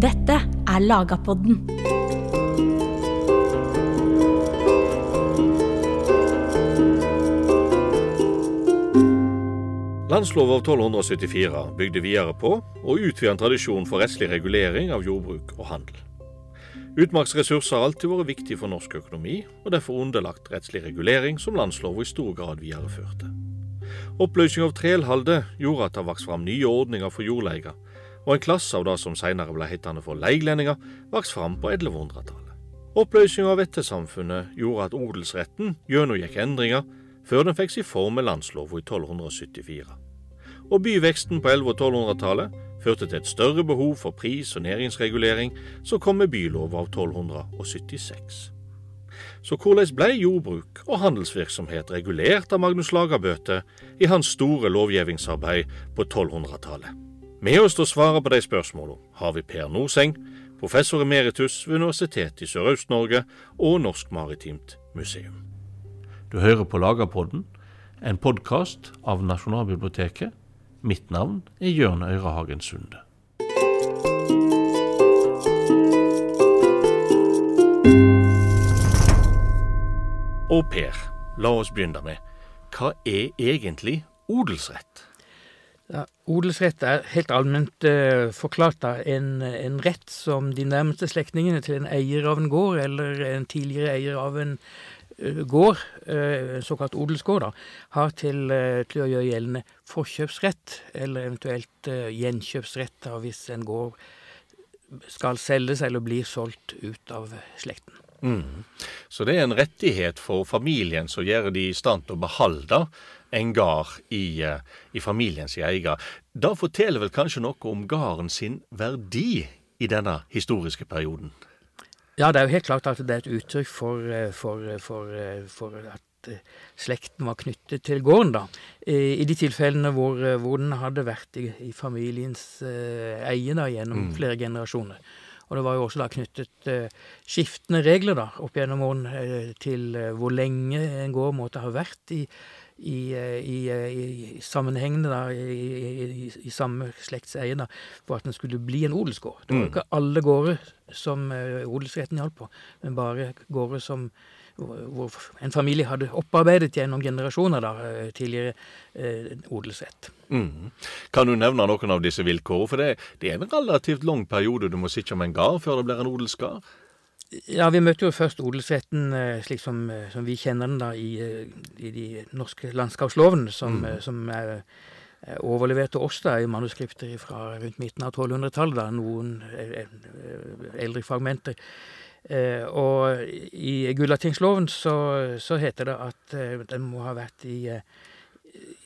Dette er Lagapodden. Landslov av 1274 bygde videre på og utvidet en tradisjon for rettslig regulering av jordbruk og handel. Utmarksressurser har alltid vært viktig for norsk økonomi, og derfor underlagt rettslig regulering, som landslova i stor grad videreførte. Oppløsning av trelhalde gjorde at det vokste fram nye ordninger for jordleier, og en klasse av det som senere ble hetende for leiglendinger, vokste fram på 1100-tallet. Oppløsninga av vettesamfunnet gjorde at odelsretten gjennomgikk endringer, før den fikk sin form med landslova i 1274. Og byveksten på 1100- og 1200-tallet førte til et større behov for pris- og næringsregulering, som kom med bylova av 1276. Så hvordan ble jordbruk og handelsvirksomhet regulert av Magnus Lagerbøte i hans store lovgivningsarbeid på 1200-tallet? Med oss til å svare på de spørsmålene har vi Per Norseng, professor emeritus ved Universitetet i Sørøst-Norge og Norsk Maritimt Museum. Du hører på Lagerpodden, en podkast av Nasjonalbiblioteket. Mitt navn er Jørn Øyrehagen Sunde. Og Per, la oss begynne med hva er egentlig odelsrett? Ja, odelsrett er helt allment uh, forklart da, en, en rett som de nærmeste slektningene til en eier av en gård, eller en tidligere eier av en uh, gård, uh, såkalt odelsgård, da, har til, til å gjøre gjeldende forkjøpsrett, eller eventuelt gjenkjøpsrett da, hvis en gård skal selges eller blir solgt ut av slekten. Mm. Så det er en rettighet for familien som gjør de i stand til å beholde en gard i, eh, i familiens eier. Det forteller vel kanskje noe om gården sin verdi i denne historiske perioden? Ja, det er jo helt klart at det er et uttrykk for, eh, for, for, eh, for at eh, slekten var knyttet til gården, da. I, de tilfellene hvor, hvor den hadde vært i, i familiens eh, eie da, gjennom Mm. flere generasjoner. Og det var jo også da knyttet eh, skiftende regler da, opp gjennom årene eh, til hvor lenge en gård måtte ha vært i, i, eh, i, eh, i sammenhengene da, i, i, i, i samme slekts eie da, for at den skulle bli en odelsgård. Det var jo Mm. ikke alle gårder som eh, odelsretten hjalp på, men bare gårder som hvor en familie hadde opparbeidet gjennom generasjoner da, tidligere eh, odelsrett. Mm. Kan du nevne noen av disse vilkårene? For det, det er en relativt lang periode du må sitte med en gard før det blir en odelsgard. Ja, vi møtte jo først odelsretten eh, slik som, eh, som vi kjenner den da i, eh, i de norske landskapslovene, som, Mm. som er er overlevert til oss da i manuskripter fra rundt midten av 1200-tallet, da, noen eldre fragmenter. Eh, og i Gulatingsloven så, så heter det at den må ha vært i, eh,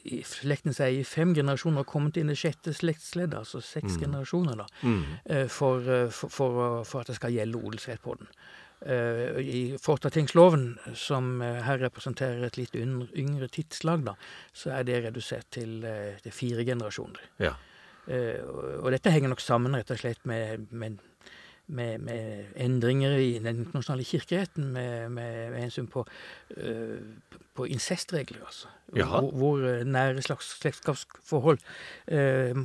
i slekten eie i fem generasjoner og kommet inn i sjette slektsledd, altså seks Mm. generasjoner, da Mm. eh, for, eh, for, for, for at det skal gjelde odelsrett på den. Eh, I Fortatingsloven, som eh, her representerer et litt yngre, tidslag, da, så er det redusert til, eh, til fire generasjoner. Ja. Eh, og dette henger nok sammen rett og slett med, med, med, med endringer i den internasjonale kirkeretten med, med, med hensyn på, uh, på incestregler, altså. Hvor, hvor eh, nære slags slektskapsforhold eh,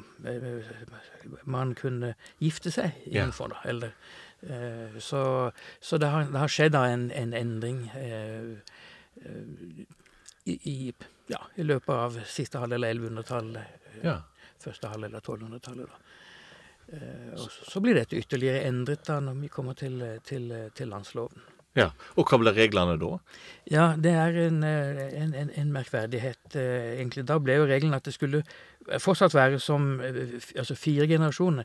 man kunne gifte seg innenfor, da. Eller, uh, så så det, har, det har skjedd da en, en endring i, i, ja, i løpet av siste halvdel av 1100-tallet ja. første halvdel av 1200-tallet. da. Eh, og så, blir dette ytterligere endret da når vi kommer til, til, til landsloven. ja. Og hva blir reglene da? Ja, det er en, eh, en, en, en merkverdighet, eh, egentlig. Da ble jo regelen at det skulle fortsatt være som altså fire generasjoner,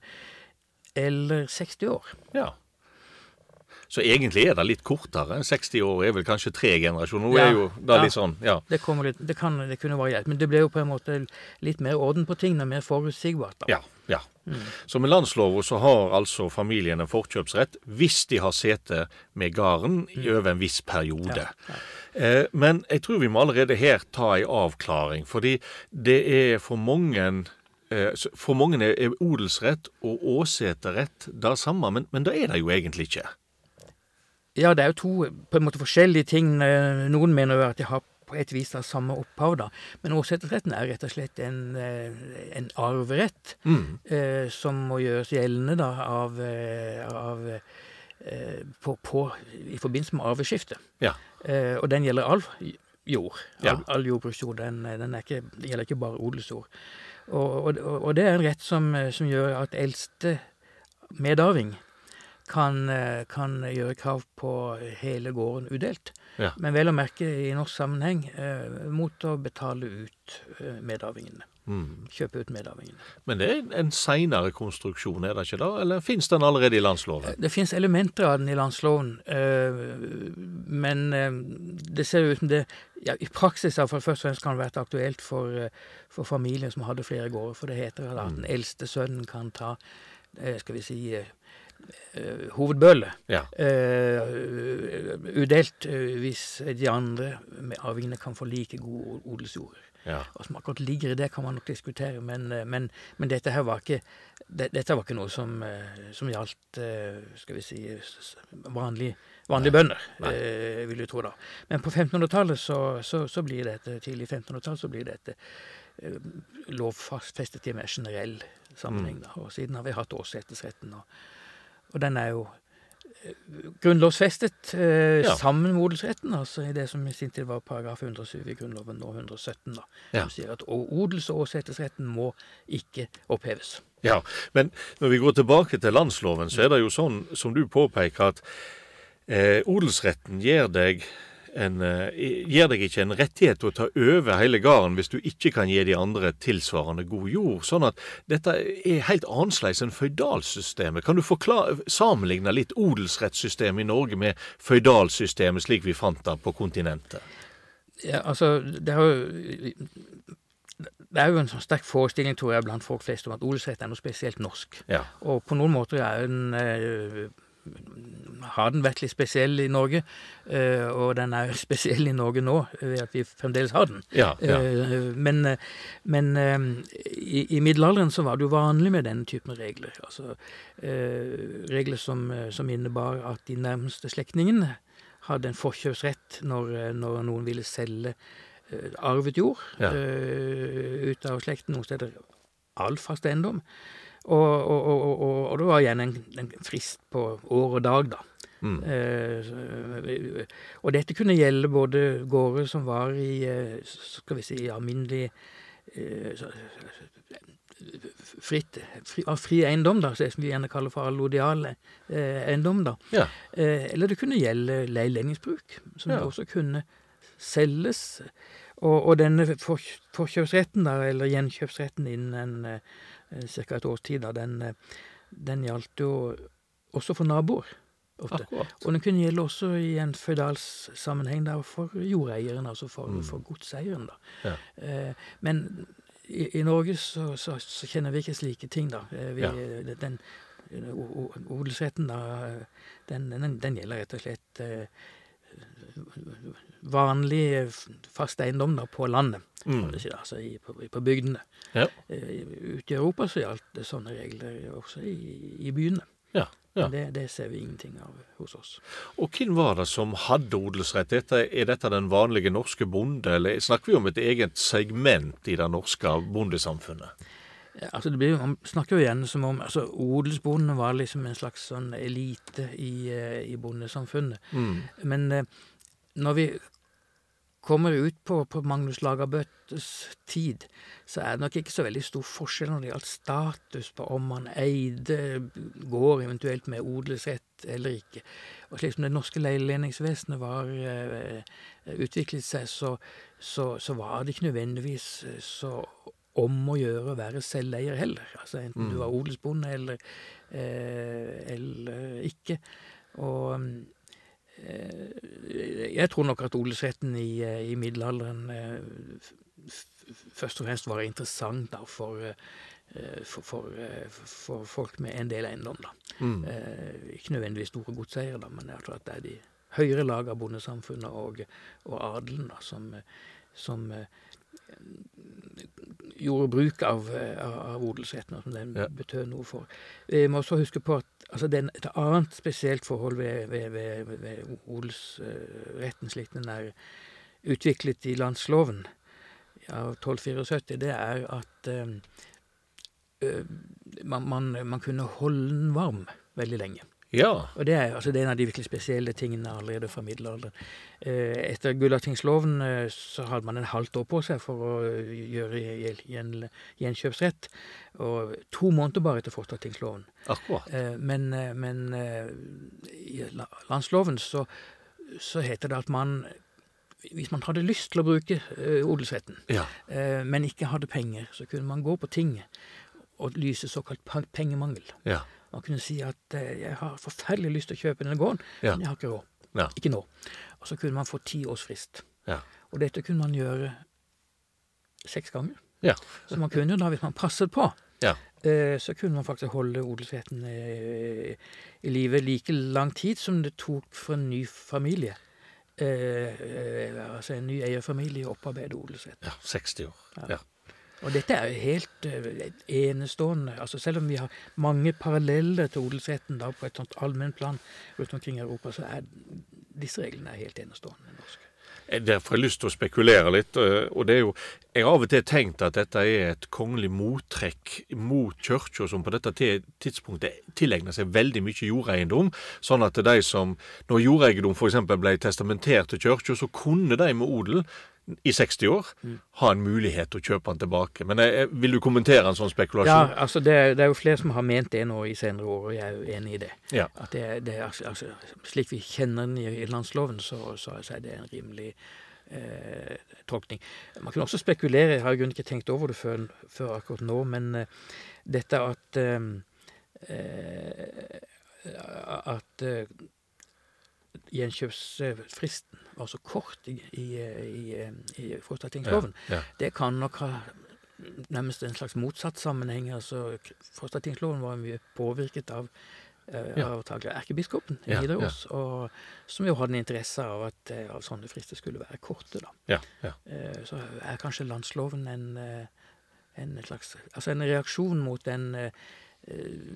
eller 60 år. Ja. Så egentlig er det litt kortere. 60 år er vel kanskje tre generasjoner. Nå Ja. er jo det Ja. litt sånn, ja. Det, litt, det, kan, det kunne variert, men det ble jo på en måte litt mer orden på tingene, mer forutsigbart. da. Ja. Mm. Så med landsloven så har altså familien en forkjøpsrett hvis de har sete med gården i over en viss periode. Ja, ja. Eh, men jeg tror vi må allerede her ta ei avklaring, fordi det er for mange eh, For mange er er odelsrett og åseterett det samme, men, men det er det jo egentlig ikke. Ja, det er jo to på en måte forskjellige ting. Eh, Noen mener jo at de har på et vis har samme opphav, da. Men åsetesretten er rett og slett en, eh, en arverett Mm. eh, som må gjøres gjeldende da av, eh, av eh, på, på, i forbindelse med arveskifte. Ja. Eh, og den gjelder all jord. All, Ja. all jordbruksjord. Den, den, ikke, gjelder ikke bare odelsjord. Og, og, og det er en rett som, som gjør at eldste medarving kan, kan gjøre krav på hele gården udelt. Ja. Men vel å merke i norsk sammenheng eh, mot å betale ut eh, medarvingene. Mm. Kjøpe ut medarvingene. Men det er en seinere konstruksjon, er det ikke da? Eller fins den allerede i landsloven? Det finnes elementer av den i landsloven, eh, men eh, det ser ut som det ja, I praksis iallfall først og fremst kan det vært aktuelt for, eh, for familier som hadde flere gårder. For det heter at den eldste sønnen kan ta eh, skal vi si eh, eh, Ja. eh, udelt eh, hvis de andre arvingene kan få like gode odelsjord. ja. Hva som akkurat ligger i det, kan man nok diskutere, men, men, men dette her var ikke det, Dette var ikke noe som, som gjaldt skal vi si vanlige, vanlige bønder, eh, vil du tro da. Men på 1500-tallet så, så, så blir dette, tidlig 1500-tall, så blir dette lovfestet i en mer generell sammenheng. Da. Og siden har vi hatt åsetesretten. og, og den er jo eh, grunnlovsfestet eh, Ja. sammen med odelsretten, altså i det som i sin tid var paragraf 107 i Grunnloven, nå 117, da, Ja. som sier at odels- og åsetesretten må ikke oppheves. Ja, men når vi går tilbake til landsloven, så er det jo sånn som du påpeker, at eh, odelsretten gir deg, en, eh, gir deg ikke en rettighet til å ta over hele gården hvis du ikke kan gi de andre tilsvarende god jord. Sånn at dette er helt annerledes enn føydalsystemet. Kan du forklare, sammenligne litt odelsrettssystemet i Norge med føydalsystemet slik vi fant det på kontinentet? Ja, altså, det er jo det er jo en sånn sterk forestilling, tror jeg, blant folk flest om at odelsrett er noe spesielt norsk. Ja. Og på noen måter er den eh, har den vært litt spesiell i Norge, eh, og den er spesiell i Norge nå ved at vi fremdeles har den. Ja, ja. Eh, Men, eh, men i, i middelalderen så var det jo vanlig med denne typen regler. Altså regler som, som innebar at de nærmeste slektningene hadde en forkjøpsrett når, når noen ville selge arvet jord Ja. ut av slekten, noen steder all fast eiendom. Og, og, og, og, og det var igjen en, en frist på år og dag, da. Mm. Eh, og dette kunne gjelde både gårder som var i eh, skal vi si, alminnelig eh, fritt, fri, fri eiendom, da, som vi gjerne kaller for allodial eh, eiendom. da. Ja. Eh, eller det kunne gjelde leilendingsbruk, som Ja. også kunne selges. Og, og denne for, forkjøpsretten, da, eller gjenkjøpsretten innen en, eh, ca. et års tid, da, den, eh, den gjaldt jo også for naboer. Ofte. Akkurat. Og den kunne gjelde også i en føydalssammenheng da, for jordeieren, altså for, Mm. for godseieren. da. Ja. Eh, men i, i Norge så, så, så kjenner vi ikke slike ting, da. Eh, Vi, Ja. Den odelsretten, da, den, den, den gjelder rett og slett eh, vanlig fast eiendom da, på landet, Mm. si, altså i, på, på bygdene. Ja. Eh, Ute i Europa så gjaldt det sånne regler også i, i byene. Ja, ja. Men det, det ser vi ingenting av hos oss. Og hvem var det som hadde odelsrett? Dette, er dette den vanlige norske bonde, eller snakker vi om et eget segment i det norske bondesamfunnet? Ja, altså det blir, Man snakker jo igjen som om altså odelsbonden var liksom en slags sånn elite i, eh, i bondesamfunnet. Mm. Men eh, når vi kommer ut på, på Magnus Lagerbøttes tid, så er det nok ikke så veldig stor forskjell når det gjaldt status på om man eide gård, eventuelt med odelsrett eller ikke. Og slik som det norske leilendingsvesenet var eh, utviklet seg, så, så, så var det ikke nødvendigvis så om å gjøre å være selveier heller. Altså enten du var odelsbonde eller, eh, eller ikke. Og eh, jeg tror nok at odelsretten i, eh, i middelalderen eh, først og fremst var interessant da, for, eh, for, for, eh, for folk med en del eiendom. da. Mm. Eh, ikke nødvendigvis store godseiere, da, men jeg tror at det er de høyere lag av bondesamfunnet og, og adelen da, som, eh, som eh, gjorde bruk eh, av, av odelsretten, og som den Ja. betød noe for. Vi må også huske på at altså, er et annet spesielt forhold ved, ved, ved, ved odelsretten slik den er utviklet i landsloven av 1274, det er at eh, eh, man, man, man kunne holde den varm veldig lenge. Ja. Og det er, altså, det er en av de virkelig spesielle tingene allerede fra middelalderen. Eh, etter Gulatingsloven eh, så hadde man en halvt år på seg for å eh, gjøre gjen, gjen, gjenkjøpsrett. Og to måneder bare etter Fortatingsloven. Akkurat. Eh, men men i landsloven så, så heter det at man hvis man hadde lyst til å bruke odelsretten, Ja. men ikke hadde penger, så kunne man gå på tinget og lyse såkalt pengemangel. Ja. Man kunne si at eh, jeg har forferdelig lyst til å kjøpe denne gården, Ja. men jeg har ikke råd. Ja. Ikke nå. Og så kunne man få ti års frist. Ja. Og dette kunne man gjøre seks ganger. Ja. Så man kunne da, hvis man passet på, Ja. eh, så kunne man faktisk holde odelsretten eh, i live like lang tid som det tok for en ny familie. Eh, eh, altså en ny eierfamilie å opparbeide odelsrett. ja. 60 år. Ja. Og dette er jo helt eh, enestående. altså Selv om vi har mange paralleller til odelsretten da på et sånt allmennplan rundt omkring i Europa, så er disse reglene er helt enestående norske. Eh, Derfor har jeg lyst til å spekulere litt. eh, og det er jo, Jeg har av og til tenkt at dette er et kongelig mottrekk mot kirka, som på dette tidspunktet tilegner seg veldig mye jordeiendom. Sånn at de som, når jordeiendom f.eks. ble testamentert til kirka, så kunne de med odel i 60 år ha en mulighet til å kjøpe den tilbake. Men jeg, vil du kommentere en sånn spekulasjon? Ja, altså det, det er jo flere som har ment det nå i senere år, og jeg er jo enig i det. Ja. At det, det altså, altså, Slik vi kjenner den i, landsloven, så, så, så er det en rimelig eh, tolkning. Man kan også spekulere, jeg har i grunnen ikke tenkt over det før, før akkurat nå, men eh, dette at eh, eh, At eh, gjenkjøpsfristen var så kort i, i, i, i forstatingsloven, Ja. det kan nok ha nærmest en slags motsatt sammenheng. altså Forstatingsloven var mye påvirket av eh, Ja. erkebiskopen i Ja, Nidaros, og som jo hadde en interesse av at eh, av sånne frister skulle være korte. da. Ja, ja. Eh, Så er kanskje landsloven en, eh, en slags Altså en reaksjon mot den eh,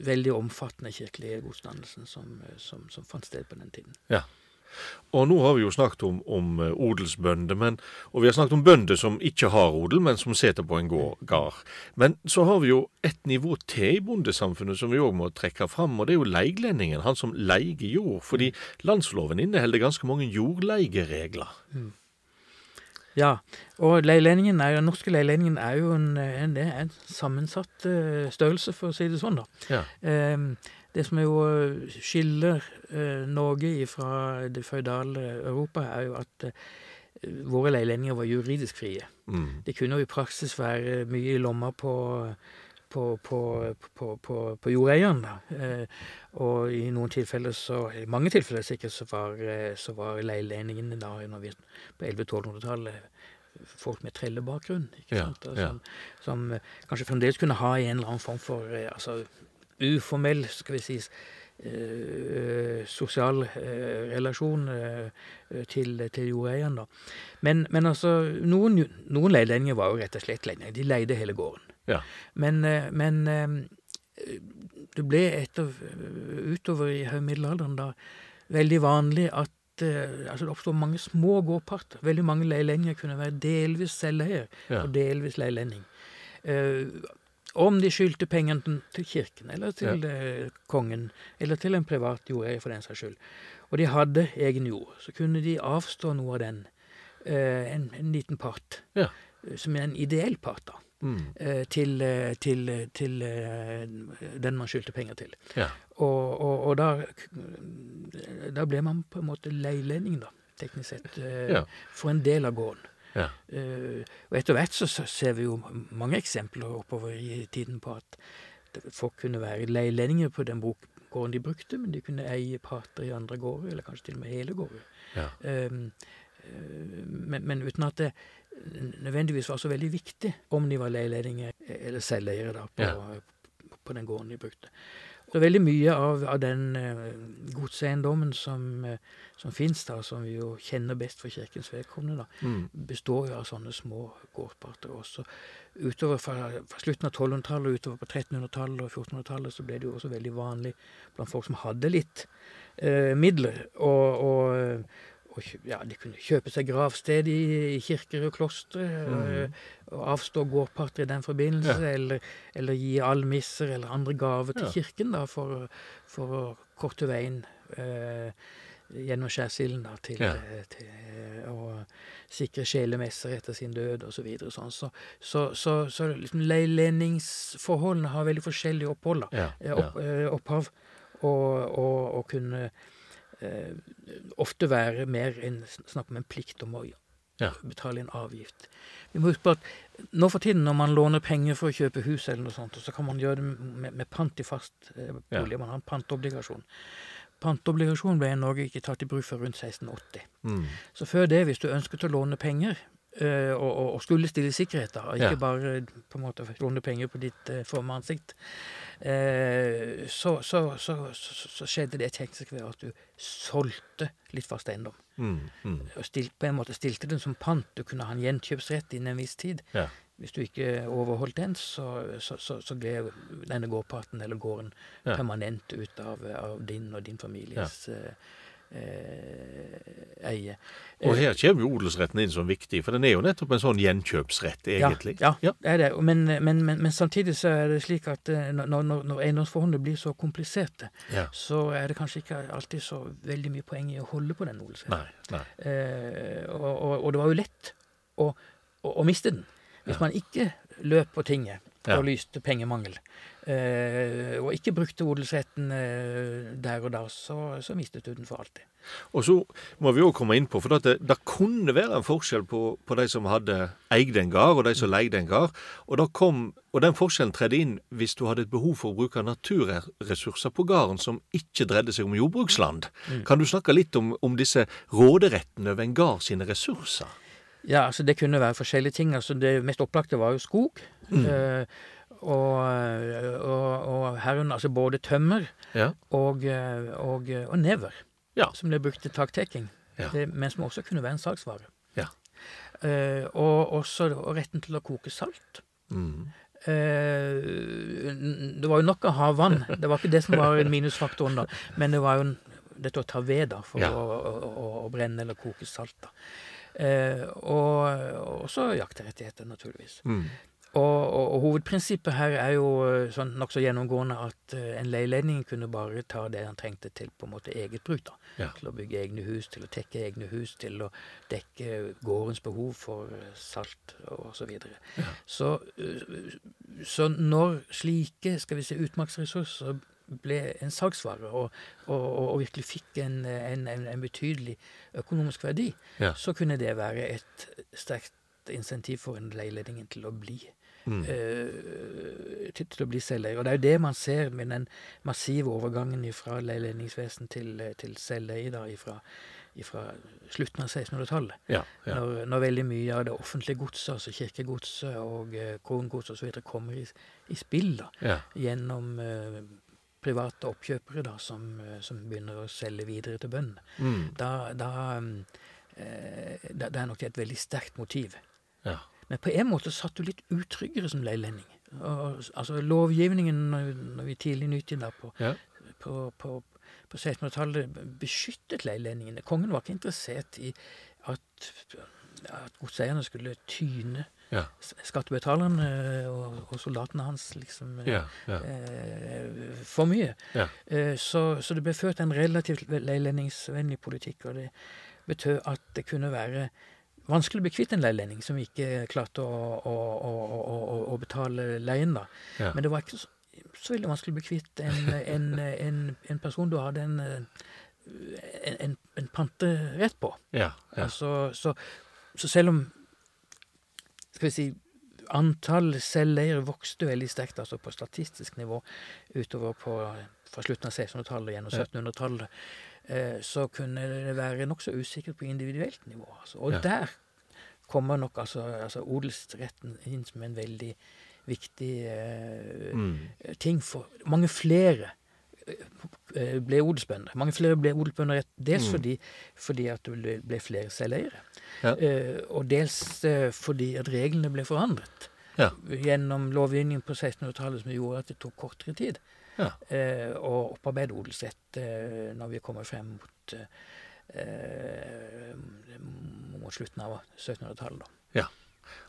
veldig omfattende kirkelige godsdannelsen som, eh, som, som fant sted på den tiden. Ja. Og nå har vi jo snakket om, om eh, odelsbønder, men, og vi har snakket om bønder som ikke har odel, men som sitter på en gård, gard. Men så har vi jo et nivå til i bondesamfunnet som vi òg må trekke fram, og det er jo leiglendingen, han som leier jord. Fordi landsloven inneholder ganske mange jordleieregler. Ja, og leilendingen er, den norske leilendingen er jo en, en, det en sammensatt uh, størrelse, for å si det sånn. da. Ja. Um, det som jo eh, skiller uh, Norge fra det føydale Europa, er jo at uh, våre leilendinger var juridisk frie. Mm. Det kunne jo i praksis være mye i lomma på, på, på, på, på, på jordeieren. da. Eh, og i noen tilfeller så, i mange tilfeller sikkert, så var, eh, så var leileningene da vi, på 1100-1200-tallet folk med trellebakgrunn. ikke sant? Ja, ja. Som, som eh, kanskje fremdeles kunne ha en eller annen form for altså, uformell, skal vi si, eh, sosial eh, relasjon eh, til, til jordeieren. da. Men, men altså, noen, noen leilendinger var jo rett og slett leilendinger. De leide hele gården. Ja. Men, eh, men eh, det ble etter, utover i høymiddelalderen da veldig vanlig at eh, altså det oppstod mange små gårdparter. Veldig mange leilendinger kunne være delvis selveier Ja. og delvis leilending. Om de skyldte pengene til- kirken, eller til eh, kongen, eller til en privat jordeier for den saks skyld, og de hadde egen jord, så kunne de avstå noe av den, en, en liten part, Ja. som er en ideell part, da, Mm. eh, til, eh, til, eh, til den man skyldte penger til. Ja. Og, og, og da, da ble man på en måte leilending, da, teknisk sett, Ja. for en del av gården. Ja. Og etter hvert så, ser vi jo mange eksempler oppover i tiden på at folk kunne være leilendinger på den gården de brukte, men de kunne eie parter i andre gårder, eller kanskje til og med hele gårder. Ja. Men, men uten at det nødvendigvis var så veldig viktig om de var leilendinger eller selveiere da, på, Ja. på den gården de brukte. Så veldig mye av, av den uh, godseiendommen som, uh, som fins, som vi jo kjenner best for kirkens vedkommende, da, Mm. består jo av sånne små gårdsparter også. Utover fra, fra slutten av 1200-tallet og utover på 1300-tallet og 1400-tallet så ble det jo også veldig vanlig blant folk som hadde litt eh, midler, og kjø- ja, de kunne kjøpe seg gravsted i, i kirker og klostre. mm. Og avstå gårdparter i den forbindelse, Ja. eller, eller gi almisser eller andre gaver til Ja. kirken da, for, for å korte veien eh, gjennom skjærsilden da, til, eh, til eh, å sikre sjelemesser etter sin død osv. Så, videre, sånn. så, så, så, så liksom leilendingsforholdene har veldig forskjellig opphold. da eh, opp, eh, opphav, og, og, og kunne eh, ofte være mer enn snakk om en plikt om å Ja. betale en avgift. Vi må huske på at nå for tiden når man låner penger for å kjøpe hus, eller noe sånt, så kan man gjøre det med, med pant i fast eh, Ja. bolig. Man har en pantobligasjon. Pantobligasjon ble i Norge ikke tatt i bruk før rundt 1680. Mm. Så før det, hvis du ønsket å låne penger, eh, og, og, og skulle stille sikkerhet, da, ikke Ja. bare på en måte låne penger på ditt uh, forme ansikt, eh, så, så, så, så, så skjedde det teknisk ved at du solgte litt fast eiendom. Mm. Mm. Og stilt, på en måte stilte den som pant. Du kunne ha en gjenkjøpsrett innen en viss tid. Ja. Hvis du ikke overholdt den, så, så, så, så gled denne gårdparten eller gården Ja. permanent ut av, av din og din families eh, eh, eie. Og her kommer jo odelsretten inn som viktig, for den er jo nettopp en sånn gjenkjøpsrett, egentlig. Ja, ja, det er det. Men, men, men, men samtidig så er det slik at eh, når, når, eiendomsforholdene blir så kompliserte, Ja. så er det kanskje ikke alltid så veldig mye poeng i å holde på den odelsretten. Nei, nei. Eh, og, og, og det var jo lett å, å, å miste den. Hvis man ikke løp på tinget. Og lyste pengemangel, eh, og ikke brukte odelsretten eh, der og da, så, så mistet du den for alltid. Og så må vi òg komme inn på, for at det, det kunne være en forskjell på, på de som hadde eid en gard, og de som leide en gard. Og, kom, og den forskjellen tredde inn hvis du hadde et behov for å bruke naturressurser på gården som ikke dreide seg om jordbruksland. Kan du snakke litt om, om disse råderettene over en gard sine ressurser? Ja, altså det kunne være forskjellige ting. Altså det mest opplagte var jo skog. Eh, og, og, og herunder altså både tømmer Ja. og, eh, og, og never, Ja. som ble brukt til taktekking. Ja. Det, men som også kunne være en salgsvare. Ja. Eh, og også og retten til å koke salt. Mm. Eh, det var jo nok å ha vann. Det var ikke det som var minusfaktoren, da. Men det var jo dette å ta ved da, for å, å, å brenne eller koke salt. da. Eh, og også jakterettigheter, naturligvis. Mm. Og, og, og hovedprinsippet her er jo eh, sånn nokså gjennomgående at eh, en leielending kunne bare ta det han trengte til på en måte eget bruk. da. Ja. Til å bygge egne hus, til å tekke egne hus, til å dekke gårdens behov for eh, salt og så videre. Så, eh, så når slike skal vi si, utmarksressurser ble en salgsvare og, og, og, virkelig fikk en, en, en, betydelig økonomisk verdi, Ja. så kunne det være et sterkt insentiv for en leiledning til å bli Mm. eh, til, til å bli selveier. Og det er jo det man ser med den massive overgangen fra leiledningsvesen til, eh, til selveie fra slutten av 1600-tallet. Ja. ja. Når, når veldig mye av det offentlige godset, altså kirkegodset og uh, krongods osv., kommer i, i spill da, ja. gjennom eh, private oppkjøpere da, som, eh, som begynner å selge videre til bøndene. Mm. Da, da, eh, da, da er nok det et veldig sterkt motiv. ja. Men på en måte satt du litt utryggere som leilending. Og, altså Lovgivningen når, når vi tidlig nytid da på, Ja. på, på, på 1600-tallet beskyttet leilendingene. Kongen var ikke interessert i at, at godseierne skulle tyne Ja. skattebetalerne og, og soldatene hans liksom eh, Ja. ja. eh, for mye. Eh, så, så det ble ført en relativt leilendingsvennlig politikk, og det betød at det kunne være vanskelig å bli kvitt en leilending som ikke klarte å, å, å, betale leien. da. Men det var ikke så, så veldig vanskelig å bli kvitt en, en, en, en person du hadde en, en, en, en panterett på. ja. ja. Altså, så, så selv om skal vi si, antall selveiere vokste veldig sterkt altså på statistisk nivå utover på, fra slutten av 1600-tallet og gjennom 1700-tallet, eh, så kunne det være nokså usikkert på individuelt nivå. Altså. Og Ja. der kommer nok altså, altså odelsretten inn som en veldig viktig eh, Mm. ting for mange flere ble odelsbønder. Mange flere ble odelsbønder dels Mm. fordi, fordi at det ble, flere selveiere, Ja. eh, og dels eh, fordi at reglene ble forandret Ja. gjennom lovgivningen på 1600-tallet som gjorde at det tok kortere tid Ja. eh, å opparbeide odelsrett når vi kommer frem mot mot slutten av 1700-tallet. Ja.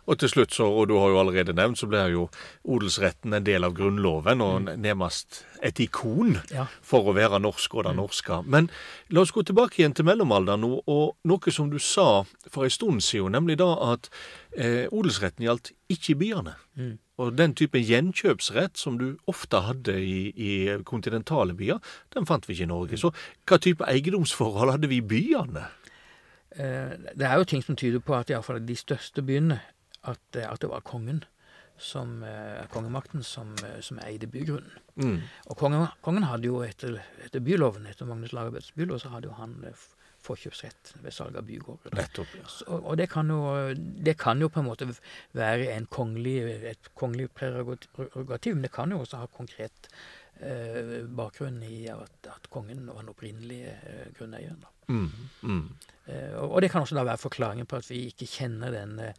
Og til slutt, så, og du har jo allerede nevnt, så blir jo odelsretten en del av Grunnloven, og mm. nærmest et ikon ja. for å være norsk og det mm. norske. Men la oss gå tilbake igjen til mellomalderen nå, og noe som du sa for en stund siden, nemlig da at eh, odelsretten gjaldt ikke i byene. Mm. Og den typen gjenkjøpsrett som du ofte hadde i, i, kontinentale byer, den fant vi ikke i Norge. Mm. Så hva type eiendomsforhold hadde vi i byene? Eh, det er jo ting som tyder på at iallfall de største byene at, eh, at, det var kongen som, eh, kongemakten som, som eide bygrunnen. Mm. Og kongen, kongen, hadde jo etter, etter byloven, etter Magnus Lagerbøts bylov, så hadde jo han forkjøpsrett ved salg av bygårder. Nettopp, ja. Så, og det kan, jo, det kan, jo, på en måte være en kongelig, et kongelig prerogativ, men det kan jo også ha konkret eh, bakgrunn i at, at, kongen var den opprinnelige eh, grunneieren. Mm, mm. Eh, og, og, det kan også da være forklaringen på at vi ikke kjenner den eh,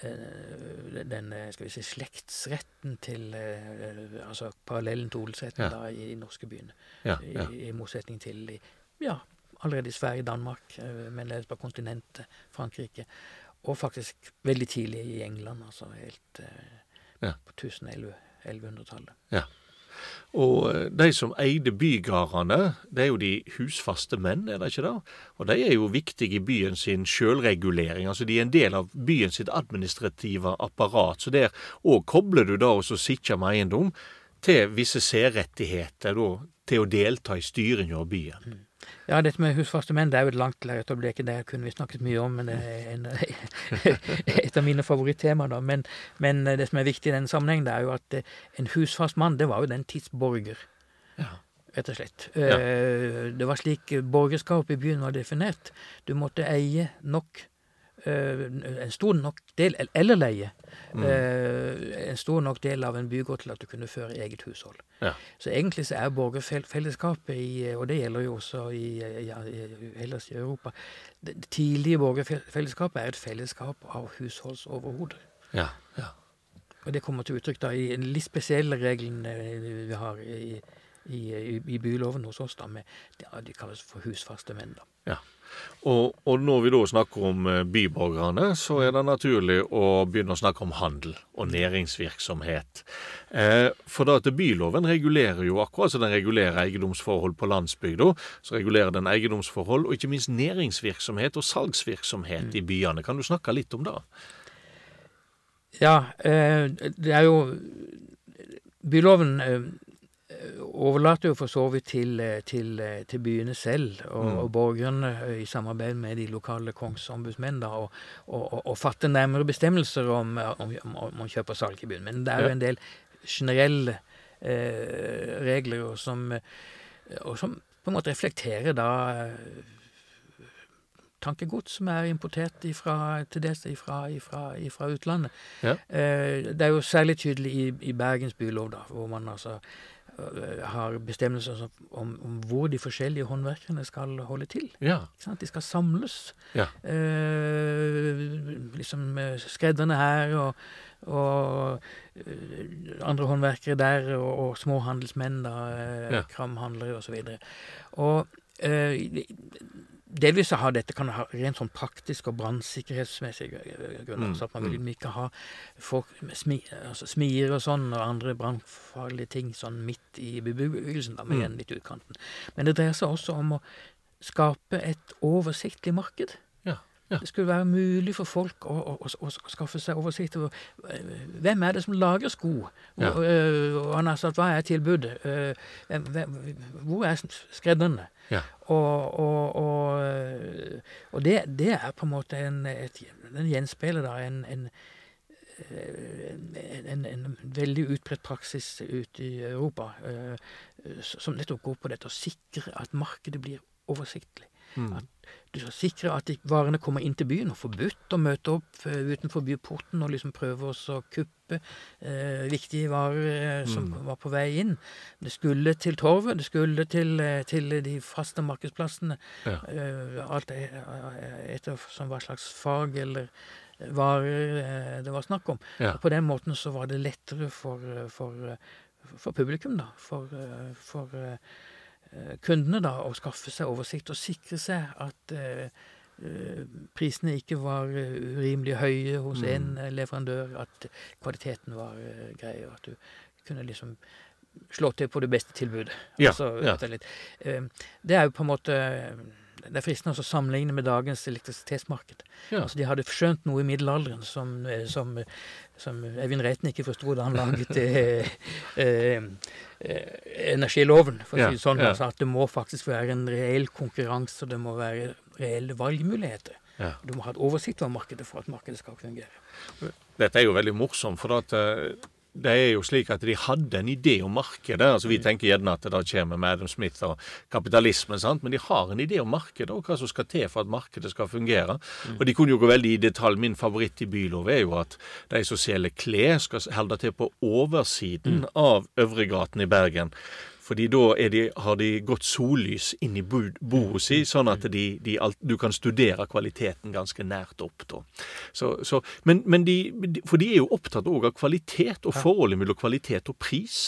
Eh, den eh, skal vi si, slektsretten til Altså parallellen til odelsretten ja. da, i, de norske byene. Ja, ja. I, I, motsetning til ja, allerede i Sverige, Danmark, men det er på kontinentet, Frankrike. Og faktisk veldig tidlig i England, altså helt på 1100-tallet. Ja. Og eh, de som eide bygardene, det er jo de husfaste menn, er det ikke det? Og de er jo viktige i byen sin sjølregulering. Altså de er en del av byen sitt administrative apparat. Så der òg kobler du da og sitte med eiendom til visse særrettigheter da, til å delta i styringa av byen. Mm. Ja, dette med husfaste menn det er jo et langt lerret å bleke. Det kunne vi snakket mye om, men det er en, et av mine favorittemaer. Men, men, det som er viktig i denne sammenhengen, det er jo at eh, en husfast mann, det var jo den tids borger. Ja. Rett og slett. Ja. Eh, det var slik borgerskapet i byen var definert. Du måtte eie nok en stor nok del, eller leie, mm. Eh, en stor nok del av en bygård til at du kunne føre eget hushold. Ja. Så egentlig så er borgerfellesskapet, i, og det gjelder jo også i, ja, ellers i Europa Det tidlige borgerfellesskapet er et fellesskap av husholdsoverhoder. Ja, ja. Og det kommer til uttrykk da i en litt spesielle regelen eh, vi har i, i, i byloven hos oss, da, med, de kalles for husfaste menn. da. Ja. Og, og, når vi da snakker om eh, byborgerne, så er det naturlig å begynne å snakke om handel og næringsvirksomhet. Eh, for da at byloven regulerer jo akkurat som den regulerer eiendomsforhold på landsbygda, så regulerer den eiendomsforhold og ikke minst næringsvirksomhet og salgsvirksomhet mm. i byene. Kan du snakke litt om det? Ja, eh, det er jo Byloven eh, overlater jo for så vidt til, eh, til, eh, til byene selv og, mm. og borgerne eh, i samarbeid med de lokale kongsombudsmenn da, og, og, og, fatte nærmere bestemmelser om, om, om, kjøp og salg i byen. Men det er jo en del generelle eh, regler som, og som på en måte reflekterer da tankegods som er importert ifra, til dels ifra, ifra, ifra utlandet. Ja. Eh, det er jo særlig tydelig i, i Bergens bylov, da, hvor man altså har bestemmelser om, om, hvor de forskjellige håndverkerne skal holde til. Ja. De skal samles. Ja. Eh, liksom eh, skredderne her og, og eh, andre håndverkere der, og, og småhandelsmenn, da, ja. kramhandlere osv. Og, så og eh, Delvis så har dette kan ha rent sånn praktisk og brannsikkerhetsmessige grunner. Mm. Så at man vil mm. ikke ha folk smi, altså smier og sånn, og andre brannfarlige ting sånn midt i bebyggelsen, da, men igjen mm. litt utkanten. Men det dreier seg også om å skape et oversiktlig marked. Ja. Det skulle være mulig for folk å, å, å, å skaffe seg oversikt over eh, hvem er det som lager sko. Ja. Og, øh, og han har sagt hva er tilbudet? Øh, hvor er skredderne? Ja. Og, og, og det, det, er på en måte en, et, den gjenspeiler da en, en en, en, veldig utbredt praksis ute i Europa uh, som nettopp går på dette å sikre at markedet blir oversiktlig. Mm. Du skal sikre at varene kommer inn til byen, og forbudt å møte opp uh, utenfor byporten og liksom prøve å kuppe eh, viktige varer uh, som mm. var på vei inn. Det skulle til torvet, det skulle til, til de faste markedsplassene. Ja. alt etter som hva slags fag eller varer det var snakk om. Ja. På den måten så var det lettere for, for, for publikum, da. For, for eh, kundene da å skaffe seg oversikt og sikre seg at eh, eh, prisene ikke var eh, urimelig høye hos Mm. en leverandør, at kvaliteten var eh, grei, og at du kunne liksom slå til på det beste tilbudet. Ja, Altså, ja. eh, det er jo på en måte Det er fristende å sammenligne med dagens elektrisitetsmarked. Ja. Altså, de hadde skjønt noe i middelalderen som, eh, som, som Eivind Reiten ikke forsto da han laget eh, eh, eh, energiloven. For å si det sånn, ja. altså, at det må faktisk være en reell konkurranse, og det må være reelle valgmuligheter. Ja. Du må ha et oversikt over markedet for at markedet skal fungere. Dette er jo veldig morsomt, for at eh, det er jo slik at de hadde en idé om markedet. altså Vi tenker gjerne at det da kommer med Adam Smith og kapitalismen, sant? men de har en idé om markedet og hva som skal til for at markedet skal fungere. Og de kunne jo gå veldig i detalj. Min favoritt i bylov er jo at de som selger klær, skal holde til på oversiden av Øvregaten i Bergen. Fordi da de, har de gått sollys inn i bo- boet si, sånn at de, de, alt- du kan studere kvaliteten ganske nært opp. da. Så, så, men, men de, for de er jo opptatt òg av kvalitet, og forholdet mellom kvalitet og pris.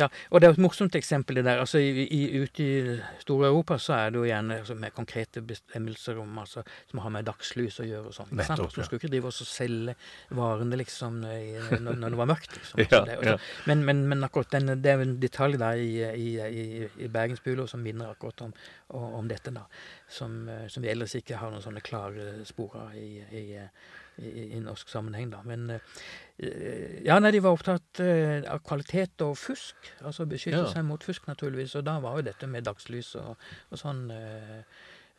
Ja, og det er et morsomt eksempel det der. Altså, i, i, Ute i Store-Europa så er det jo gjerne altså, med konkrete bestemmelser om, altså, som har med dagslys å gjøre og sånn. ikke sant? Nettopp, Altså, Du skulle ikke drive og selge varene liksom i, når, når det var mørkt. liksom. Ja, det, ja. men, men, men akkurat den, det er en detalj der i, i, i, i Bergens som minner akkurat om, om dette, da. Som, eh, som vi ellers ikke har noen sånne klare spor av i, i, i, i norsk sammenheng, da. Men eh, ja, nei, de var opptatt eh, av kvalitet og fusk. Altså beskytte Ja. seg mot fusk, naturligvis. Og da var jo dette med dagslys og, og sånn eh,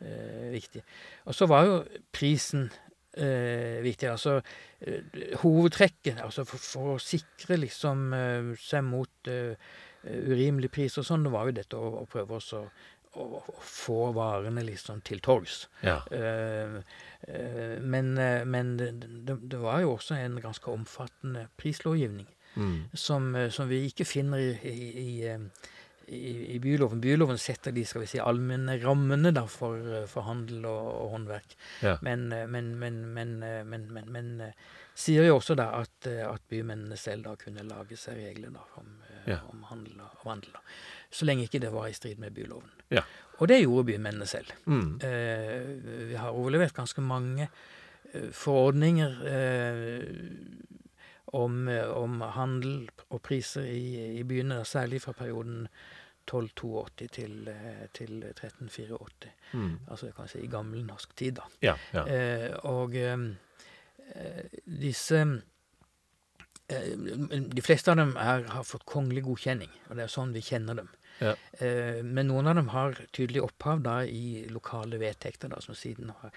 eh, viktig. Og så var jo prisen eh, viktig. Altså eh, hovedtrekket altså for, for å sikre liksom eh, seg mot eh, urimelig pris og sånn, det var jo dette å, å prøve også å, å få varene liksom til torgs. Ja. Uh, uh, men eh, men det, det, var jo også en ganske omfattende prislovgivning Mm. som, som vi ikke finner i, i, i, i, i byloven. Byloven setter de skal vi si, allmenne rammene da, for, for handel og, og håndverk. Ja. Men, men, men, men, men, men, men sier jo også da at, at bymennene selv da kunne lage seg regler da, om, Ja. om handel og. Da. Så lenge ikke det var i strid med byloven. Ja. Og det gjorde bymennene selv. Mm. Eh, vi har overlevert ganske mange eh, forordninger eh, om, eh, om handel og priser i, i byene, særlig fra perioden 1282 til, eh, til 1384. Mm. Altså kan jeg si i gammel norsk tid, da. Ja. ja. Eh, og disse De fleste av dem er, har fått kongelig godkjenning, og det er sånn vi kjenner dem. Ja. Eh, men noen av dem har tydelig opphav da i lokale vedtekter da, som siden har,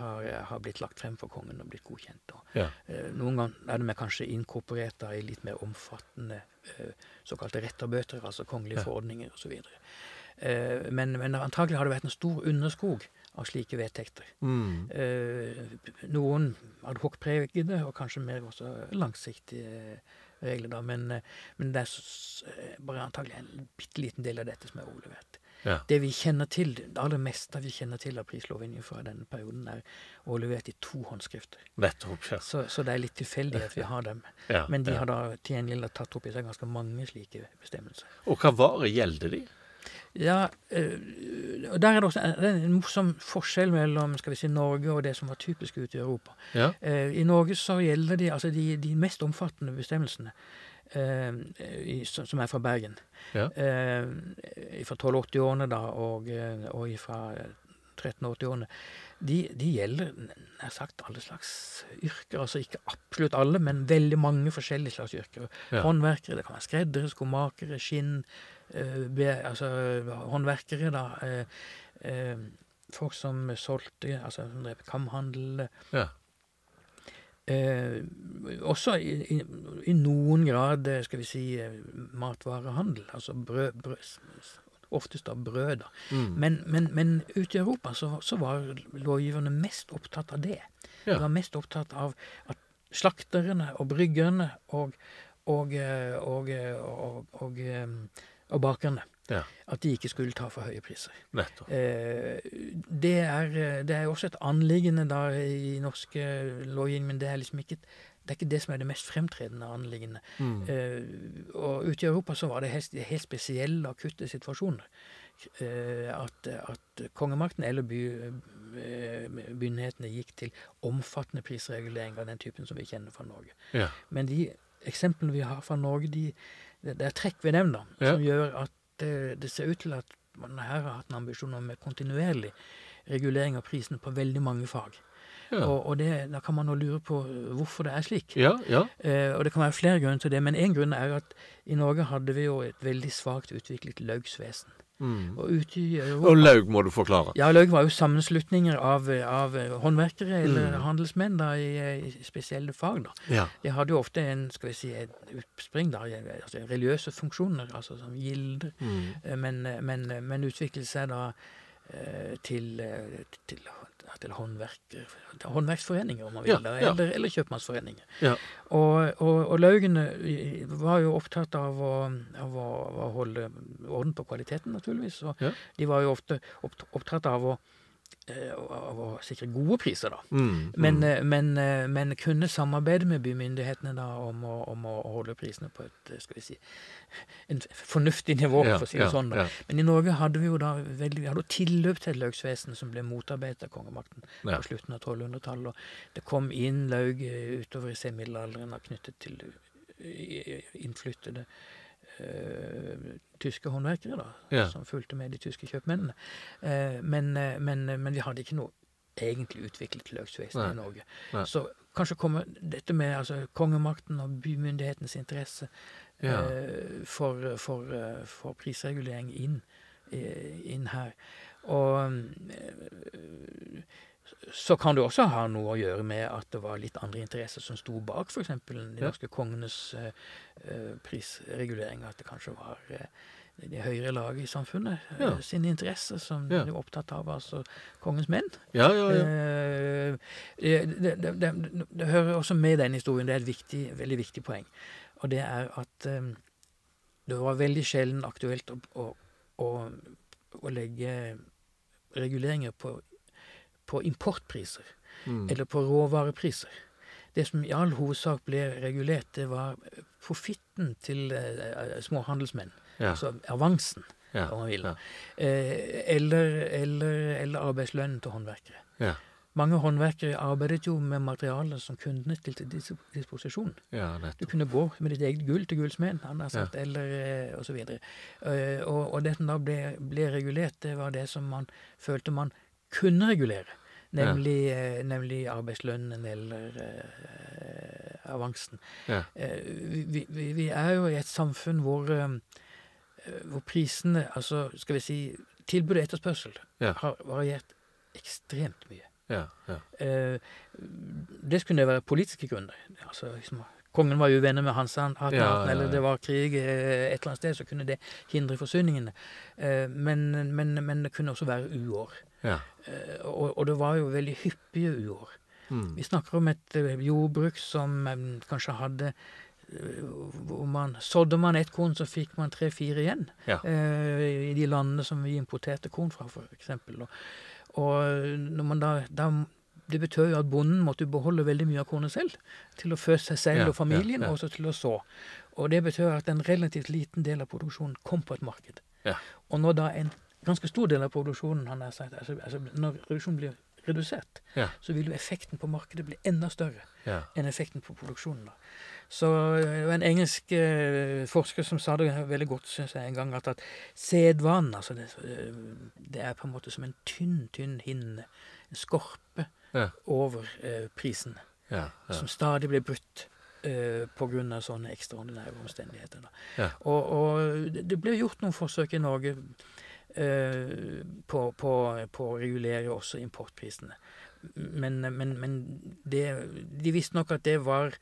har, har blitt lagt frem for kongen og blitt godkjent. Og, Ja. eh, noen ganger er de kanskje inkorporert da i litt mer omfattende eh, såkalte retterbøter, altså kongelige Ja. forordninger osv. Men, men antagelig har det vært en stor underskog av slike vedtekter. Mm. Eh, noen adhoc-pregede, og kanskje mer også langsiktige regler, da. Men, eh, men det er eh, bare antagelig en bitte liten del av dette som er overlevert. Ja. Det vi kjenner til, det aller meste vi kjenner til av prislovgivningen fra denne perioden, er overlevert i to håndskrifter. Nettopp. Ja. Så, så det er litt tilfeldig at vi har dem. Ja, Men de har da til gjengjeld tatt opp i seg ganske mange slike bestemmelser. Og hva varer gjelder de? Ja, eh, og der er det også en, morsom forskjell mellom skal vi si, Norge og det som var typisk ute i Europa. Ja. Eh, I Norge så gjelder de, altså de, de mest omfattende bestemmelsene, eh, i, som er fra Bergen, Ja. fra 1280-årene da, og, og fra 1380-årene, de, de gjelder nær sagt alle slags yrker. Altså ikke absolutt alle, men veldig mange forskjellige slags yrker. Ja. Håndverkere, det kan være skreddere, skomakere, skinn, be, altså håndverkere, da. eh, eh, folk som solgte, altså som drev kamhandel. Ja. Eh, også i, i, i noen grad, eh, skal vi si, eh, matvarehandel. Altså brød, brød Oftest av brød, da. Mm. Men, men, men ute i Europa så, så var lovgiverne mest opptatt av det. Ja. De var mest opptatt av at slakterne og bryggerne og, og, eh, og, eh, og, eh, bakerne Ja. at de ikke skulle ta for høye priser. Eh, det, er, eh, det er også et anliggende da i norsk eh, lovgivning, men det er liksom ikke det er ikke det som er det mest fremtredende anliggende. Mm. Eh, og ute i Europa så var det helt, helt spesielle akutte situasjoner. at, at kongemakten eller by, myndighetene gikk til omfattende prisregulering av den typen som vi kjenner fra Norge. Ja. Men de eksemplene vi har fra Norge, de, det, er trekk ved dem da, Ja. som gjør at det, det ser ut til at man her har hatt en ambisjon om kontinuerlig regulering av prisen på veldig mange fag. Ja. Og, og det, da kan man jo lure på hvorfor det er slik. Ja, ja. Eh, og det kan være flere grunner til det, men én grunn er at i Norge hadde vi jo et veldig svakt utviklet laugsvesen. Mm. Og ute i Europa Og laug må du forklare. Ja, laug var jo sammenslutninger av, av håndverkere eller Mm. handelsmenn da, i, i spesielle fag. da. Ja. De hadde jo ofte en skal vi si, et utspring, da, altså religiøse funksjoner, altså som gilder, Mm. eh, men, men, men utviklet seg da eh, til, eh, til, til håndverk, til håndverksforeninger, om man vil, Ja, ja. Eller, eller kjøpmannsforeninger. Ja. Og, og, og laugene var jo opptatt av å, av å, holde orden på kvaliteten, naturligvis. Og de var jo ofte opptatt av å, eh, av å sikre gode priser, da. Mm. Men, mm. eh, men, eh, men kunne samarbeide med bymyndighetene da om å, om å holde prisene på et eh, skal vi si, en fornuftig nivå, Ja, for å si det ja, sånn. ja. Men i Norge hadde vi jo da veldig, vi hadde tilløp til et laugsvesen som ble motarbeidet av kongemakten på slutten av 1200-tallet. Og det kom inn laug eh, utover i senmiddelalderen knyttet til eh, innflyttede eh, tyske håndverkere, da, Ja. som fulgte med de tyske kjøpmennene. Eh, men, eh, men, men vi hadde ikke noe egentlig utviklet laugsvesen i Norge. Nei. Så kanskje kommer dette med altså, kongemakten og bymyndighetens interesse Ja. eh, for, for, eh, for prisregulering inn, eh, inn her. Og eh, så kan det også ha noe å gjøre med at det var litt andre interesser som sto bak f.eks. de norske kongenes eh, prisregulering. At det kanskje var eh, det høyere laget i samfunnet Ja. eh, sine interesser som Ja. de var opptatt av, altså kongens menn. ja, ja, ja. Eh, det, det, det, det, hører også med den historien, det er et viktig, veldig viktig poeng. Og det er at det var veldig sjelden aktuelt å, å, å, å legge reguleringer på, på importpriser Mm. eller på råvarepriser. Det som i all hovedsak ble regulert, det var profitten til eh, små handelsmenn. ja. Altså avansen, ja. om man vil. ja. Eh, eller, eller, eller arbeidslønnen til håndverkere. Ja. Mange håndverkere arbeidet jo med materialer som kundene stilte til disposisjon. ja, Du kunne gå med ditt eget gull til gullsmeden, han har sagt, eller osv. og så videre. Eh, og, og det som da ble, ble regulert, det var det som man følte man kunne regulere. Nemlig, eh, nemlig arbeidslønnen eller eh, avansen. Ja. Eh, vi, vi, vi er jo i et samfunn hvor, eh, hvor prisene, altså skal vi si tilbud og etterspørsel, Ja. har variert ekstremt mye. Ja, ja. Eh, det kunne være politiske grunner. Altså, liksom, kongen var uvenner med Hansan, Ja, ja, eller det var krig eh, et eller annet sted, så kunne det hindre forsyningene. Eh, men, men, men det kunne også være uår. Ja. Eh, og, og det var jo veldig hyppige uår. Mm. Vi snakker om et eh, jordbruk som eh, kanskje hadde hvor man Sådde man ett korn, så fikk man tre-fire igjen. Ja. Eh, I de landene som vi importerte korn fra, eksempel. Og, og da, da Det betød jo at bonden måtte beholde veldig mye av kornet selv. Til å fø seg selv Ja, og familien, ja, og også til å så. Og det betød at en relativt liten del av produksjonen kom på et marked. Ja. Og når da en ganske stor del av produksjonen han har sagt, altså, altså Når reduksjonen blir redusert, Ja. så vil jo effekten på markedet bli enda større Ja. enn effekten på produksjonen. da. Så eh, det var en engelsk eh, forsker som sa det veldig godt, syns jeg, en gang, at, at sedvanen altså det, eh, det er på en måte som en tynn, tynn hinne, en skorpe, Ja. over eh, prisen, som stadig blir brutt. Uh, Pga. sånne ekstraordinære omstendigheter. Ja. Og, og det- ble gjort noen forsøk i Norge eh, på, på, på å regulere også importprisene. Men, men, men det, de visste nok at det var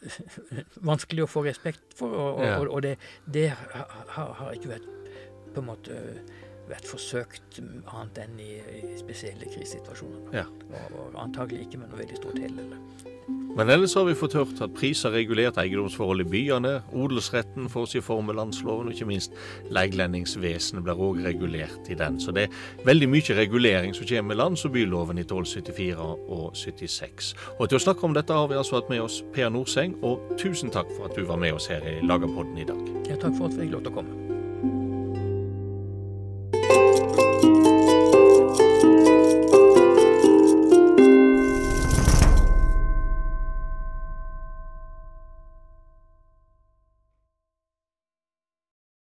vanskelig å få respekt for, og, og, Ja. og, og det, det har, har ikke vært på en måte vært forsøkt annet enn i, i spesielle krisesituasjoner. Ja. Og, og antagelig ikke med noe veldig stort hell. Men ellers har vi fått hørt at priser regulert eiendomsforhold i byene, odelsretten får sin form med landsloven, og ikke minst leiglendingsvesenet blir òg regulert i den. Så det er veldig mye regulering som kommer med lands- og byloven i 1274 og 76. Og til å snakke om dette har vi altså hatt med oss Per Norseng, og tusen takk for at du var med oss her i Lagerpodden i dag. Ja, takk for at vi fikk lov til å komme.